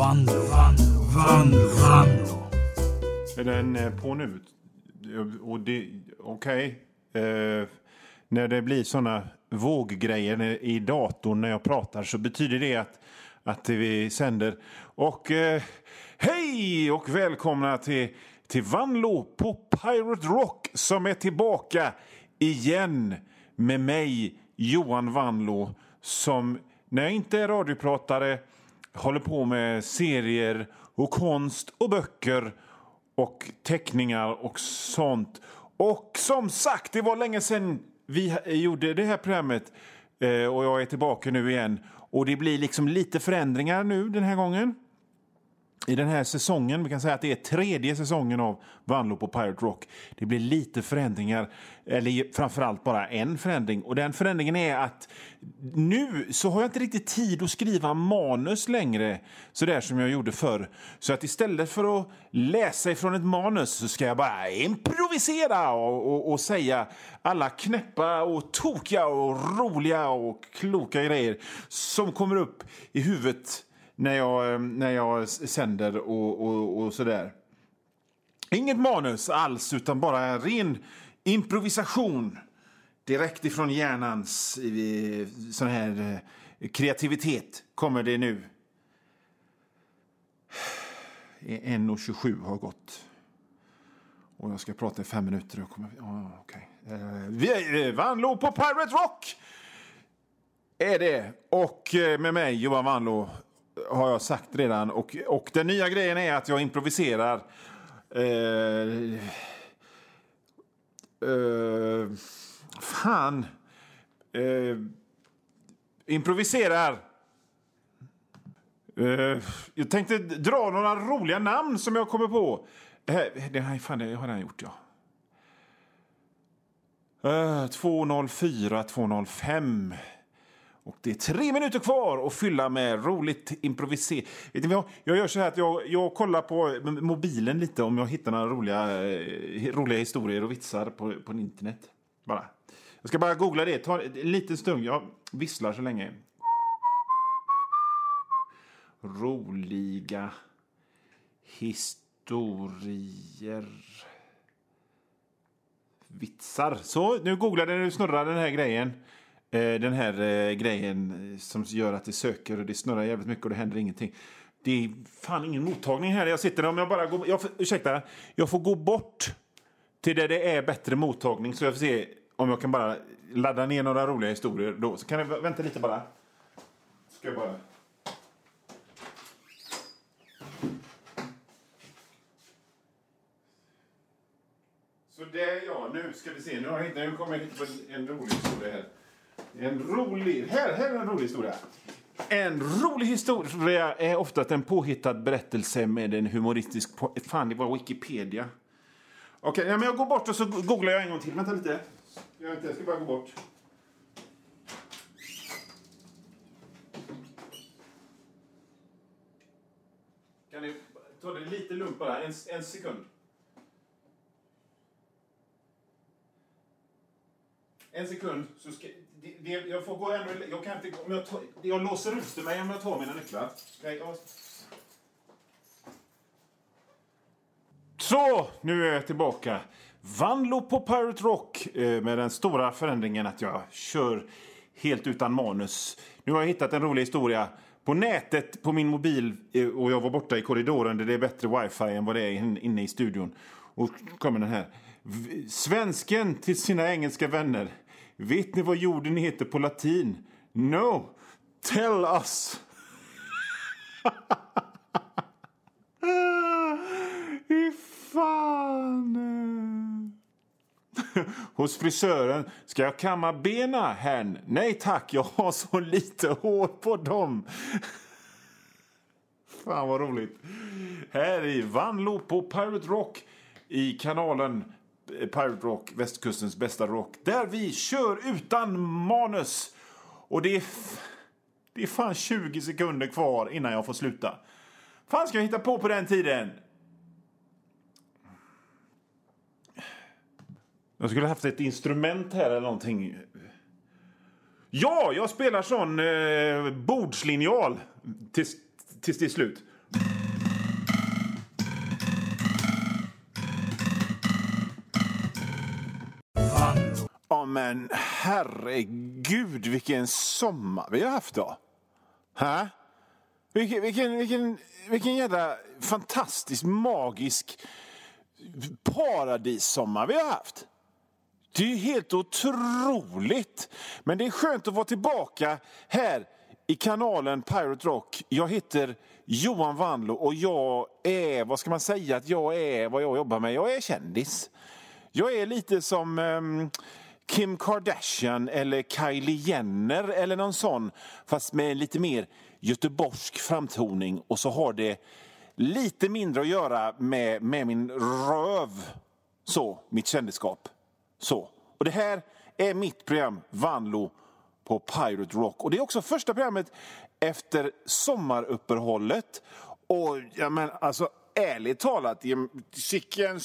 Vanlo, Vanlo, Vanlo, Vanlo. Är den eh, på nu? Okej. Okay. okej. Eh, när det blir såna våggrejer i datorn när jag pratar så betyder det att, att vi sänder. Och eh, hej och välkomna till, till Vanlo på Pirate Rock som är tillbaka igen med mig, Johan Vanlo, som när jag inte är radiopratare håller på med serier och konst och böcker och teckningar och sånt. Och som sagt, det var länge sedan vi gjorde det här programmet eh, och jag är tillbaka nu igen. Och det blir liksom lite förändringar nu den här gången. I den här säsongen, vi kan säga att det är tredje säsongen av Vanlo på Pirate Rock. Det blir lite förändringar, eller framförallt bara en förändring. Och den förändringen är att nu så har jag inte riktigt tid att skriva manus längre, så där som jag gjorde förr. Så att istället för att läsa ifrån ett manus så ska jag bara improvisera och, och, och säga alla knäppa och tokiga och roliga och kloka grejer som kommer upp i huvudet när jag, eh, när jag sänder och, och, och sådär. Inget manus alls, utan bara ren improvisation direkt ifrån hjärnans eh, sån här eh, kreativitet kommer det nu. 1.27 har gått. Och jag ska prata i fem minuter. Och kommer, oh, okay. vi Vanlo på Pirate Rock! Är det. Och med mig, Johan Vanlo, har jag sagt redan. Och, och den nya grejen är att jag improviserar. Eh, eh, fan. Eh, improviserar. Eh, jag tänkte dra några roliga namn som jag kommer på. Det det här, fan, det har jag gjort, ja. Eh, 204, 205. Och det är tre minuter kvar att fylla med roligt improviser. Jag gör så här att jag, jag kollar på mobilen lite om jag hittar några roliga, eh, roliga historier och vitsar på, på internet. Bara. Jag ska bara googla det. Ta en liten stund. Jag visslar så länge. Roliga historier. Vitsar. Så, nu googlade du snurrar den här grejen. Eh, den här eh, grejen eh, som gör att det söker och det snurrar jävligt mycket och det händer ingenting. Det är fan ingen mottagning här jag sitter. Om jag bara går, jag, ursäkta, jag får gå bort till där det är bättre mottagning så jag får se om jag kan bara ladda ner några roliga historier då. Så kan jag vänta lite bara. Ska jag bara... Så där ja, nu ska vi se. Nu har jag hittat, nu kommer jag på en rolig historia här. En rolig... Här, här är en rolig historia. En rolig historia är ofta en påhittad berättelse med en humoristisk... Fan, det var Wikipedia. Okej, ja, men jag går bort och så googlar jag en gång till. Vänta lite. Jag, inte, jag ska bara gå bort. Kan ni ta det lite lugnt bara? En, en sekund. En sekund. Så ska, det, det, jag får gå ännu... Jag kan inte... Om jag, tar, jag låser ut mig om jag tar mina nycklar. Jag, så, nu är jag tillbaka. Vanlo på Pirate Rock eh, med den stora förändringen att jag kör helt utan manus. Nu har jag hittat en rolig historia på nätet på min mobil eh, och jag var borta i korridoren där det är bättre wifi än vad det är inne i studion. Och kommer den här. Svensken till sina engelska vänner. Vet ni vad jorden heter på latin? No, tell us! Fy fan! Hos frisören. Ska jag kamma bena, herrn? Nej tack, jag har så lite hår på dem. Fan vad roligt. Här i Vanlo på Pirate Rock i kanalen Pirate Rock, västkustens bästa rock, där vi kör utan manus. Och det är, det är fan 20 sekunder kvar innan jag får sluta. fan ska jag hitta på på den tiden? Jag skulle haft ett instrument här eller någonting. Ja, jag spelar sån eh, bordslinjal tills, tills det är slut. Men herregud vilken sommar vi har haft då. Hä? Vilken, vilken, vilken, vilken jävla fantastisk, magisk paradissommar vi har haft. Det är ju helt otroligt. Men det är skönt att vara tillbaka här i kanalen Pirate Rock. Jag heter Johan Wanlo och jag är, vad ska man säga att jag är, vad jag jobbar med? Jag är kändis. Jag är lite som um, Kim Kardashian eller Kylie Jenner eller någon sån, fast med lite mer göteborgsk framtoning och så har det lite mindre att göra med, med min röv, så, mitt kändisskap. Så. Och det här är mitt program Vanlo på Pirate Rock. Och Det är också första programmet efter sommaruppehållet. Och ja, men alltså ärligt talat, vilken...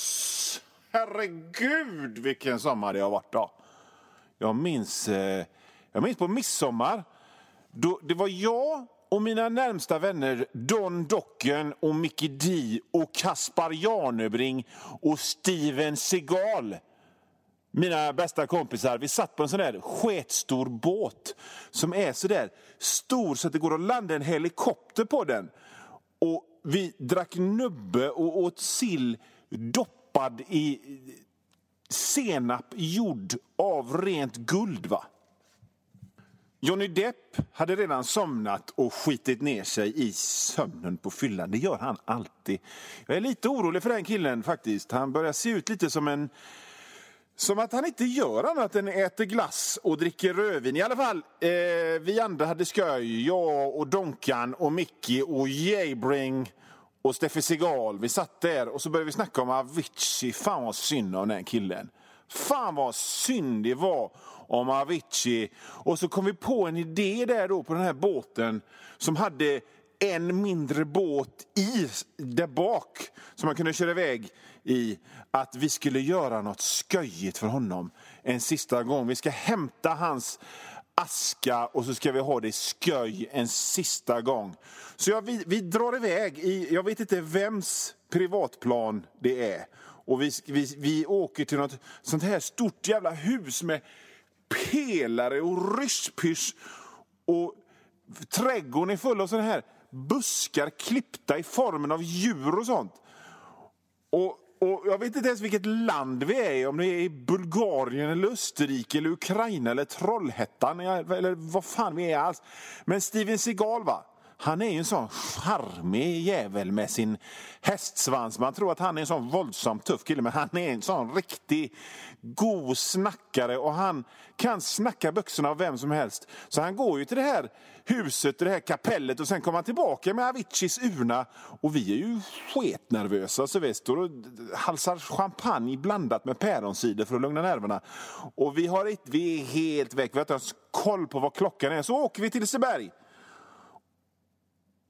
Herregud vilken sommar det har varit då. Jag minns, eh, jag minns på midsommar. Då, det var jag och mina närmsta vänner Don Docken och Mickey D och Kaspar Janebring och Steven Seagal mina bästa kompisar, vi satt på en sån där sketstor båt som är så där stor så att det går att landa en helikopter på den. Och vi drack nubbe och åt sill doppad i senap gjord av rent guld. va? Johnny Depp hade redan somnat och skitit ner sig i sömnen på fyllan. Det gör han alltid. Jag är lite orolig för den killen faktiskt. Han börjar se ut lite som en som att han inte gör annat än äter glass och dricker rödvin. I alla fall, eh, vi andra hade skoj. Jag och Donkan och Mickey och Jabring och Steffi Segal. Vi satt där och så började vi snacka om Avicii. Fan vad synd om den killen. Fan vad synd det var om Avicii. Och så kom vi på en idé där då på den här båten som hade en mindre båt i där bak som man kunde köra iväg i att vi skulle göra något sköjigt för honom en sista gång. Vi ska hämta hans aska och så ska vi ha det sköj en sista gång. Så jag, vi, vi drar iväg i, jag vet inte vems privatplan det är. Och vi, vi, vi åker till något sånt här stort jävla hus med pelare och ryschpysch. Och trädgården är full av såna här buskar klippta i formen av djur och sånt. Och och jag vet inte ens vilket land vi är i, om det är i Bulgarien, eller Österrike, eller Ukraina eller Trollhättan eller vad fan vi är alls. Men Steven Seagal, va? Han är ju en sån charmig jävel med sin hästsvans. Man tror att han är en sån våldsam tuff kille, men han är en sån riktig god snackare och han kan snacka byxorna av vem som helst. Så han går ju till det här huset, det här kapellet och sen kommer han tillbaka med Aviciis urna. Och vi är ju sketnervösa så vi står och halsar champagne blandat med päronsider för att lugna nerverna. Och vi, har ett, vi är helt väck, vi har inte ens koll på vad klockan är. Så åker vi till Liseberg.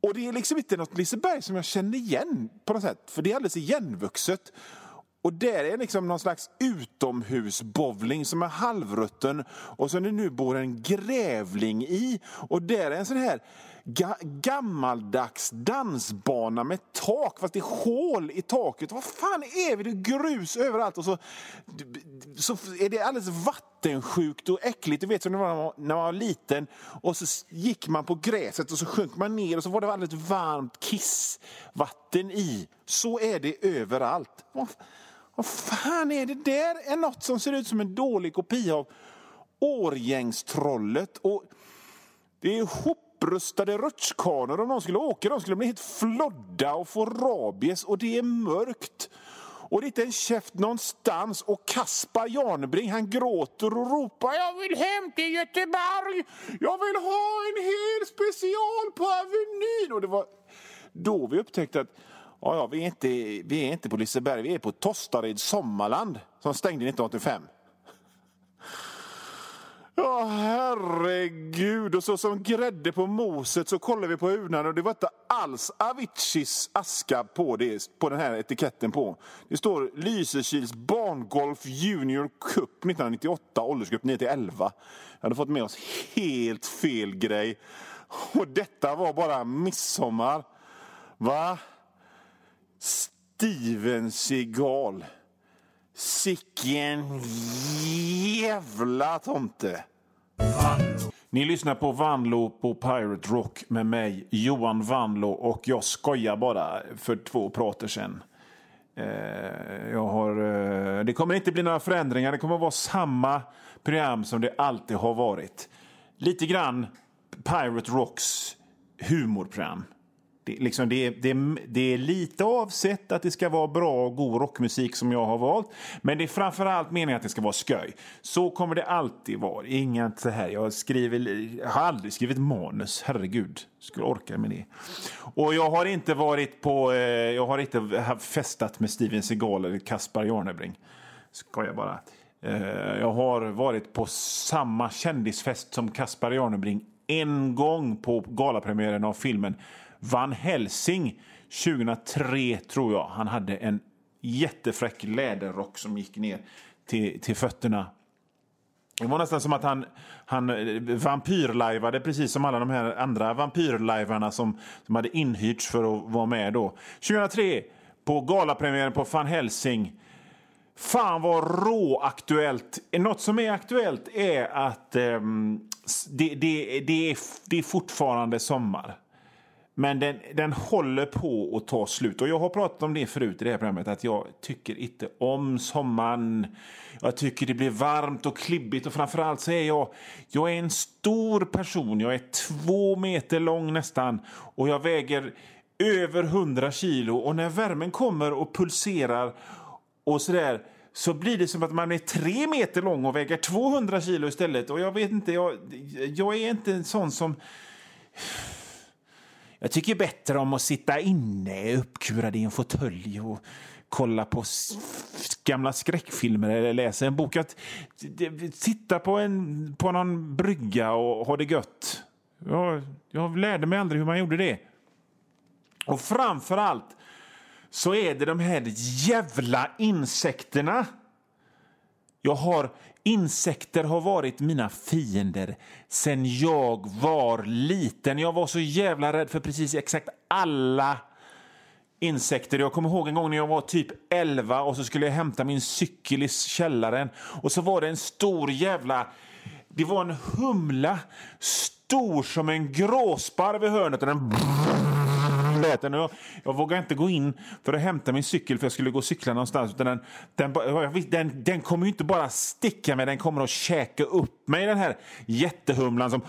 Och det är liksom inte något Liseberg som jag känner igen på något sätt. För det är alldeles igenvuxet. Och där är liksom någon slags utomhusbowling som är halvrutten och som det nu bor en grävling i. Och där är en sån här ga gammaldags dansbana med tak, fast det är hål i taket. Vad fan är vi? Det är grus överallt och så, så är det alldeles vattensjukt och äckligt. Du vet som när man, var, när man var liten och så gick man på gräset och så sjönk man ner och så var det alldeles varmt kissvatten i. Så är det överallt. Vad fan är det där? är något som ser ut som en dålig kopia av Årgängstrollet. Och det är upprustade rutschkanor. Om någon skulle åka de skulle bli helt flodda och få rabies. Och det är mörkt. Och det är inte en käft någonstans. Och Kaspar Janbring han gråter och ropar Jag vill hem till Göteborg! Jag vill ha en hel special på Avenyn! Och det var då vi upptäckte att Ja, ja, vi, är inte, vi är inte på Liseberg, vi är på Tostareds Sommarland som stängde 1985. Ja, herregud. Och så som grädde på moset så kollade vi på urnan och det var inte alls Aviciis aska på, det, på den här etiketten på. Det står Lysekils Barngolf Junior Cup 1998, åldersgrupp 9 till 11. Jag hade fått med oss helt fel grej. Och detta var bara midsommar. Va? Steven Seagal. Sicken jävla tomte! Vanlo, Ni lyssnar på Vanlo på Pirate Rock med mig, Johan Vanlo, och jag skojar bara för två prater sen. Eh, jag har, eh, det kommer inte bli några förändringar, det kommer vara samma program som det alltid har varit. Lite grann Pirate Rocks humorprogram. Det, liksom det, det, det är lite avsett att det ska vara bra och god rockmusik som jag har valt. Men det är framförallt meningen att det ska vara sköj. Så kommer det alltid vara. Inget så här, jag, skriver, jag har aldrig skrivit manus, herregud. Skulle orka med det. Och jag har inte varit på, eh, jag har inte festat med Steven Seagal eller Kaspar Jarnebring. Skojar bara. Eh, jag har varit på samma kändisfest som Kaspar Jarnebring en gång på galapremiären av filmen Van Helsing 2003, tror jag. Han hade en jättefräck läderrock som gick ner till, till fötterna. Det var nästan som att han, han eh, vampyrlajvade precis som alla de här andra vampyrlajvarna som, som hade inhyrts för att vara med då. 2003 på galapremiären på Van Helsing. Fan vad råaktuellt. Något som är aktuellt är att um, det, det, det, är, det är fortfarande sommar. Men den, den håller på att ta slut. Och Jag har pratat om det förut i det här programmet. Att Jag tycker inte om sommaren. Jag tycker det blir varmt och klibbigt. Och framförallt så är jag, jag är en stor person. Jag är två meter lång nästan. Och jag väger över 100 kilo. Och när värmen kommer och pulserar och sådär så blir det som att man är tre meter lång och väger 200 kilo istället. Och jag vet inte, jag, jag är inte en sån som... Jag tycker bättre om att sitta inne uppkurad i en fåtölj och kolla på gamla skräckfilmer eller läsa en bok. Att sitta på, en, på någon brygga och ha det gött. Jag, jag lärde mig aldrig hur man gjorde det. Och framför allt så är det de här jävla insekterna. Jag har Insekter har varit mina fiender sen jag var liten. Jag var så jävla rädd för precis exakt alla insekter. Jag kommer ihåg en gång när jag var typ 11 och så skulle jag hämta min cykel i källaren och så var det en stor jävla... Det var en humla, stor som en gråsparv i hörnet och den lät den. Jag, jag vågade inte gå in för att hämta min cykel för jag skulle gå och cykla någonstans. Utan den, den, den, den kommer ju inte bara sticka mig, den kommer att käka upp mig, den här jättehumlan som...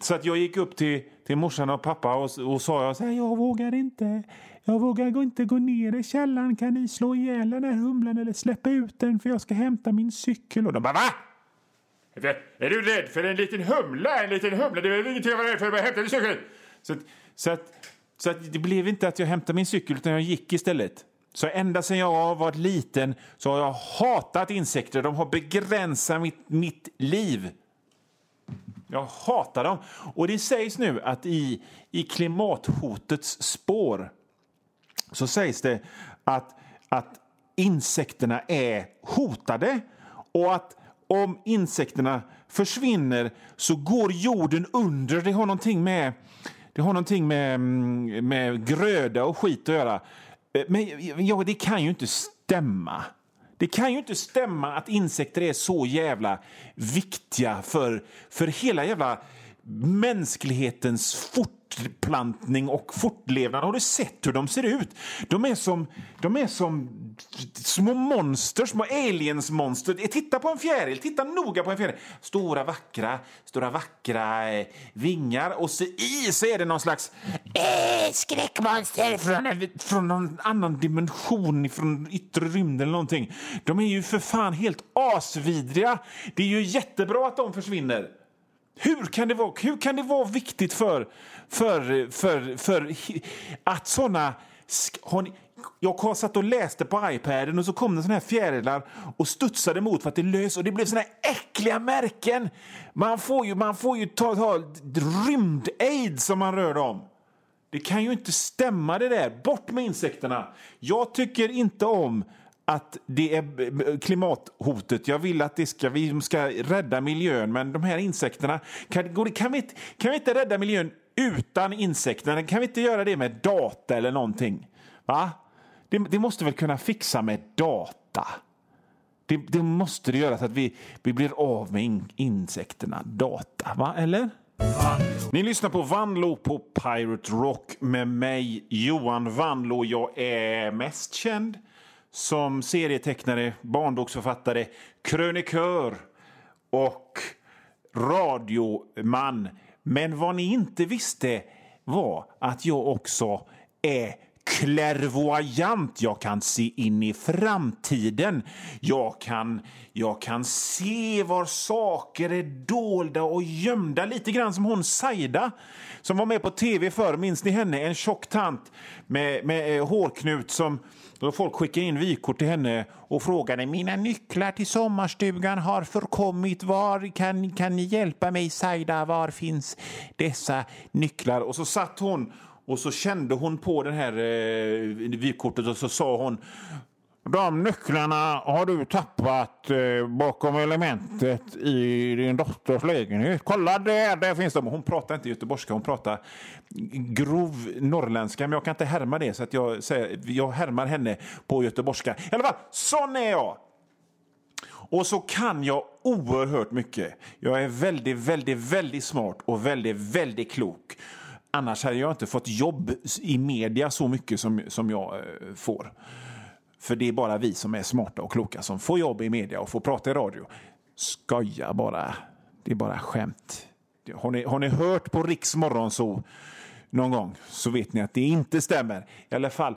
Så att jag gick upp till, till morsan och pappa och, och sa jag, så här, jag vågar inte. Jag vågar inte gå ner i källaren. Kan ni slå ihjäl den här humlan eller släppa ut den för jag ska hämta min cykel? Och de bara, va? Är du rädd för en liten humla? En liten humla? Det är väl ingenting att vara rädd för hämta din cykel? Så, att, så, att, så att det blev inte att jag hämtade min cykel utan jag gick istället. Så ända sedan jag var liten så har jag hatat insekter. De har begränsat mitt, mitt liv. Jag hatar dem. Och det sägs nu att i, i klimathotets spår så sägs det att, att insekterna är hotade och att om insekterna försvinner så går jorden under. Det har någonting med det har någonting med, med gröda och skit att göra. Eh, men ja, det kan ju inte stämma. Det kan ju inte stämma att insekter är så jävla viktiga för, för hela jävla mänsklighetens fort fortplantning och fortlevnad. Har du sett hur de ser ut? De är som, de är som små monster, små aliensmonster. Titta på en fjäril, titta noga på en fjäril. Stora vackra, stora vackra eh, vingar och så i så är det någon slags eh, skräckmonster från, från någon annan dimension, från yttre rymden eller någonting. De är ju för fan helt asvidriga. Det är ju jättebra att de försvinner. Hur kan det vara, hur kan det vara viktigt för, för, för, för att såna... Har ni, Jag satt och läste på iPaden och så kom det såna här fjärilar och studsade mot för att det lös och det blev såna här äckliga märken. Man får ju, man får ju ta, ta rymd-aids som man rör dem. Det kan ju inte stämma det där. Bort med insekterna. Jag tycker inte om att det är klimathotet. Jag vill att det ska, vi ska rädda miljön, men de här insekterna... Kan, kan, vi, kan vi inte rädda miljön utan insekterna? Kan vi inte göra det med data eller någonting? Va? Det, det måste väl kunna fixa med data? Det, det måste det göra så att vi, vi blir av med in, insekterna. Data, va? Eller? Ni lyssnar på Vanlo på Pirate Rock med mig, Johan Vanlo. Jag är mest känd som serietecknare, barnboksförfattare, krönikör och radioman. Men vad ni inte visste var att jag också är klärvoajant. Jag kan se in i framtiden. Jag kan, jag kan se var saker är dolda och gömda. Lite grann som hon Saida som var med på tv förr. Minns ni henne? En tjock tant med, med eh, hårknut som då folk skickade in vykort till henne och frågade mina nycklar till sommarstugan har förkommit. Var kan, kan ni hjälpa mig, Saida? Var finns dessa nycklar? Och så satt hon och så kände hon på det här eh, vykortet och så sa hon de nycklarna har du tappat eh, bakom elementet i din dotters lägenhet. Kolla där, där finns de. Hon pratar inte göteborgska, hon pratar grov norrländska. Men jag kan inte härma det, så att jag, säger, jag härmar henne på göteborgska. I alla fall, sån är jag! Och så kan jag oerhört mycket. Jag är väldigt, väldigt, väldigt smart och väldigt, väldigt klok. Annars hade jag inte fått jobb i media så mycket som, som jag eh, får. För det är bara vi som är smarta och kloka som får jobb i media och får prata i radio. Skoja bara. Det är bara skämt. Har ni, har ni hört på Riks morgonzoo någon gång så vet ni att det inte stämmer. I alla fall,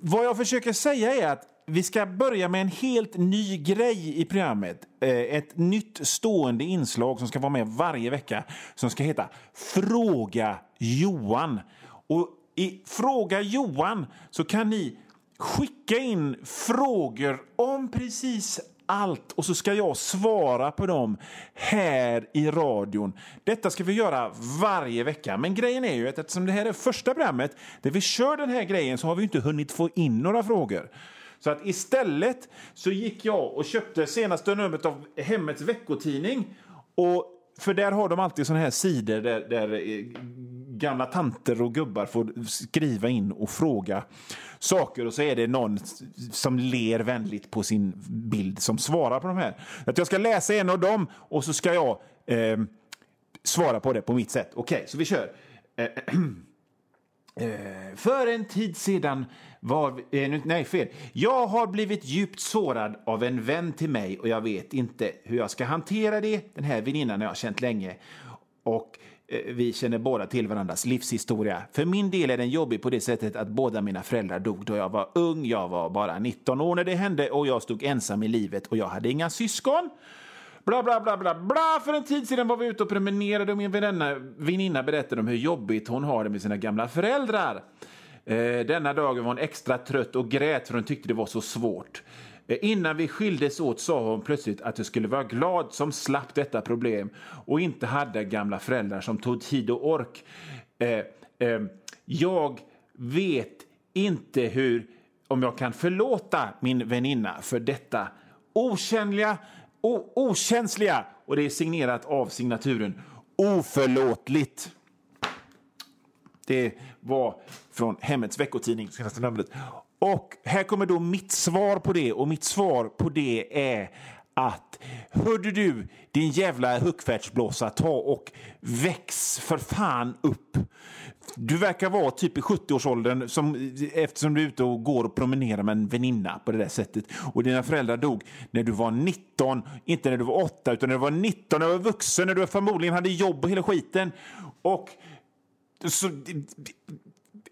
vad jag försöker säga är att vi ska börja med en helt ny grej i programmet. Eh, ett nytt stående inslag som ska vara med varje vecka som ska heta Fråga Johan. Och i Fråga Johan så kan ni skicka in frågor om precis allt och så ska jag svara på dem här i radion. Detta ska vi göra varje vecka. Men grejen är ju att eftersom det här är första programmet där vi kör den här grejen så har vi inte hunnit få in några frågor. Så att istället så gick jag och köpte senaste numret av Hemmets veckotidning. Och, för där har de alltid såna här sidor där, där eh, gamla tanter och gubbar får skriva in och fråga saker och så är det någon som ler vänligt på sin bild som svarar på de här. Att jag ska läsa en av dem och så ska jag eh, svara på det på mitt sätt. Okej, okay, så vi kör. Eh, Eh, för en tid sedan var... Eh, nej, fel. Jag har blivit djupt sårad av en vän till mig och jag vet inte hur jag ska hantera det. Den här väninnan har jag känt länge. Och eh, vi känner båda till varandras livshistoria. För min del är den jobbig på det sättet att båda mina föräldrar dog då jag var ung. Jag var bara 19 år när det hände och jag stod ensam i livet och jag hade inga syskon. Bla, bla, bla, bla, bla. För en tid sedan var vi ute och promenerade och min väninna, väninna berättade om hur jobbigt hon har det med sina gamla föräldrar. Eh, denna dagen var hon extra trött och grät för hon tyckte det var så svårt. Eh, innan vi skildes åt sa hon plötsligt att jag skulle vara glad som slapp detta problem och inte hade gamla föräldrar som tog tid och ork. Eh, eh, jag vet inte hur, om jag kan förlåta min väninna för detta okännliga okänsliga och det är signerat av signaturen Oförlåtligt. Det var från Hemmets veckotidning, senaste numret. Och här kommer då mitt svar på det och mitt svar på det är att hörde du din jävla huckfärtsblåsa ta och väx för fan upp. Du verkar vara typ i 70-årsåldern som, eftersom du är ute och går och promenerar med en väninna på det där sättet. Och dina föräldrar dog när du var 19, inte när du var 8 utan när du var 19, när du var vuxen, när du förmodligen hade jobb och hela skiten. Och så,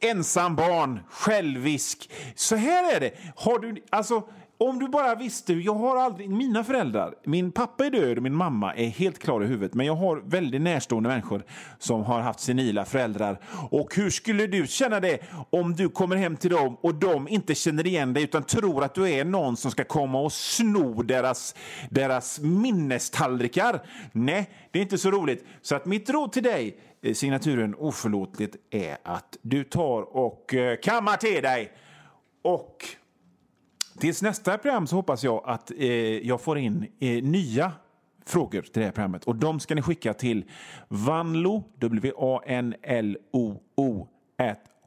ensam barn, självisk. Så här är det. Har du, alltså, om du bara visste, jag har aldrig, mina föräldrar, min pappa är död och min mamma är helt klar i huvudet, men jag har väldigt närstående människor som har haft senila föräldrar. Och hur skulle du känna det om du kommer hem till dem och de inte känner igen dig utan tror att du är någon som ska komma och sno deras, deras minnestallrikar? Nej, det är inte så roligt. Så att mitt råd till dig, eh, signaturen oförlåtligt, är att du tar och eh, kammar till dig och Tills nästa program så hoppas jag att eh, jag får in eh, nya frågor till det här programmet. Och de ska ni skicka till vanlo, W-A-N-L-O-O,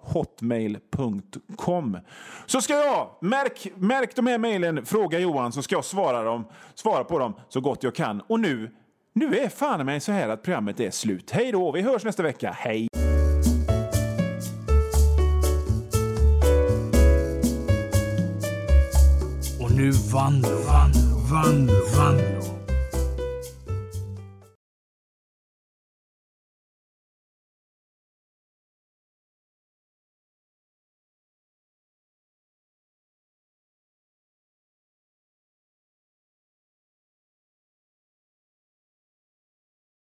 hotmail.com. Så ska jag, märk, märk de här mejlen, fråga Johan så ska jag svara, dem, svara på dem så gott jag kan. Och nu, nu är fan mig så här att programmet är slut. Hej då, vi hörs nästa vecka. Hej! Nu Vanlo, Vanlo, Vanlo, Vanlo.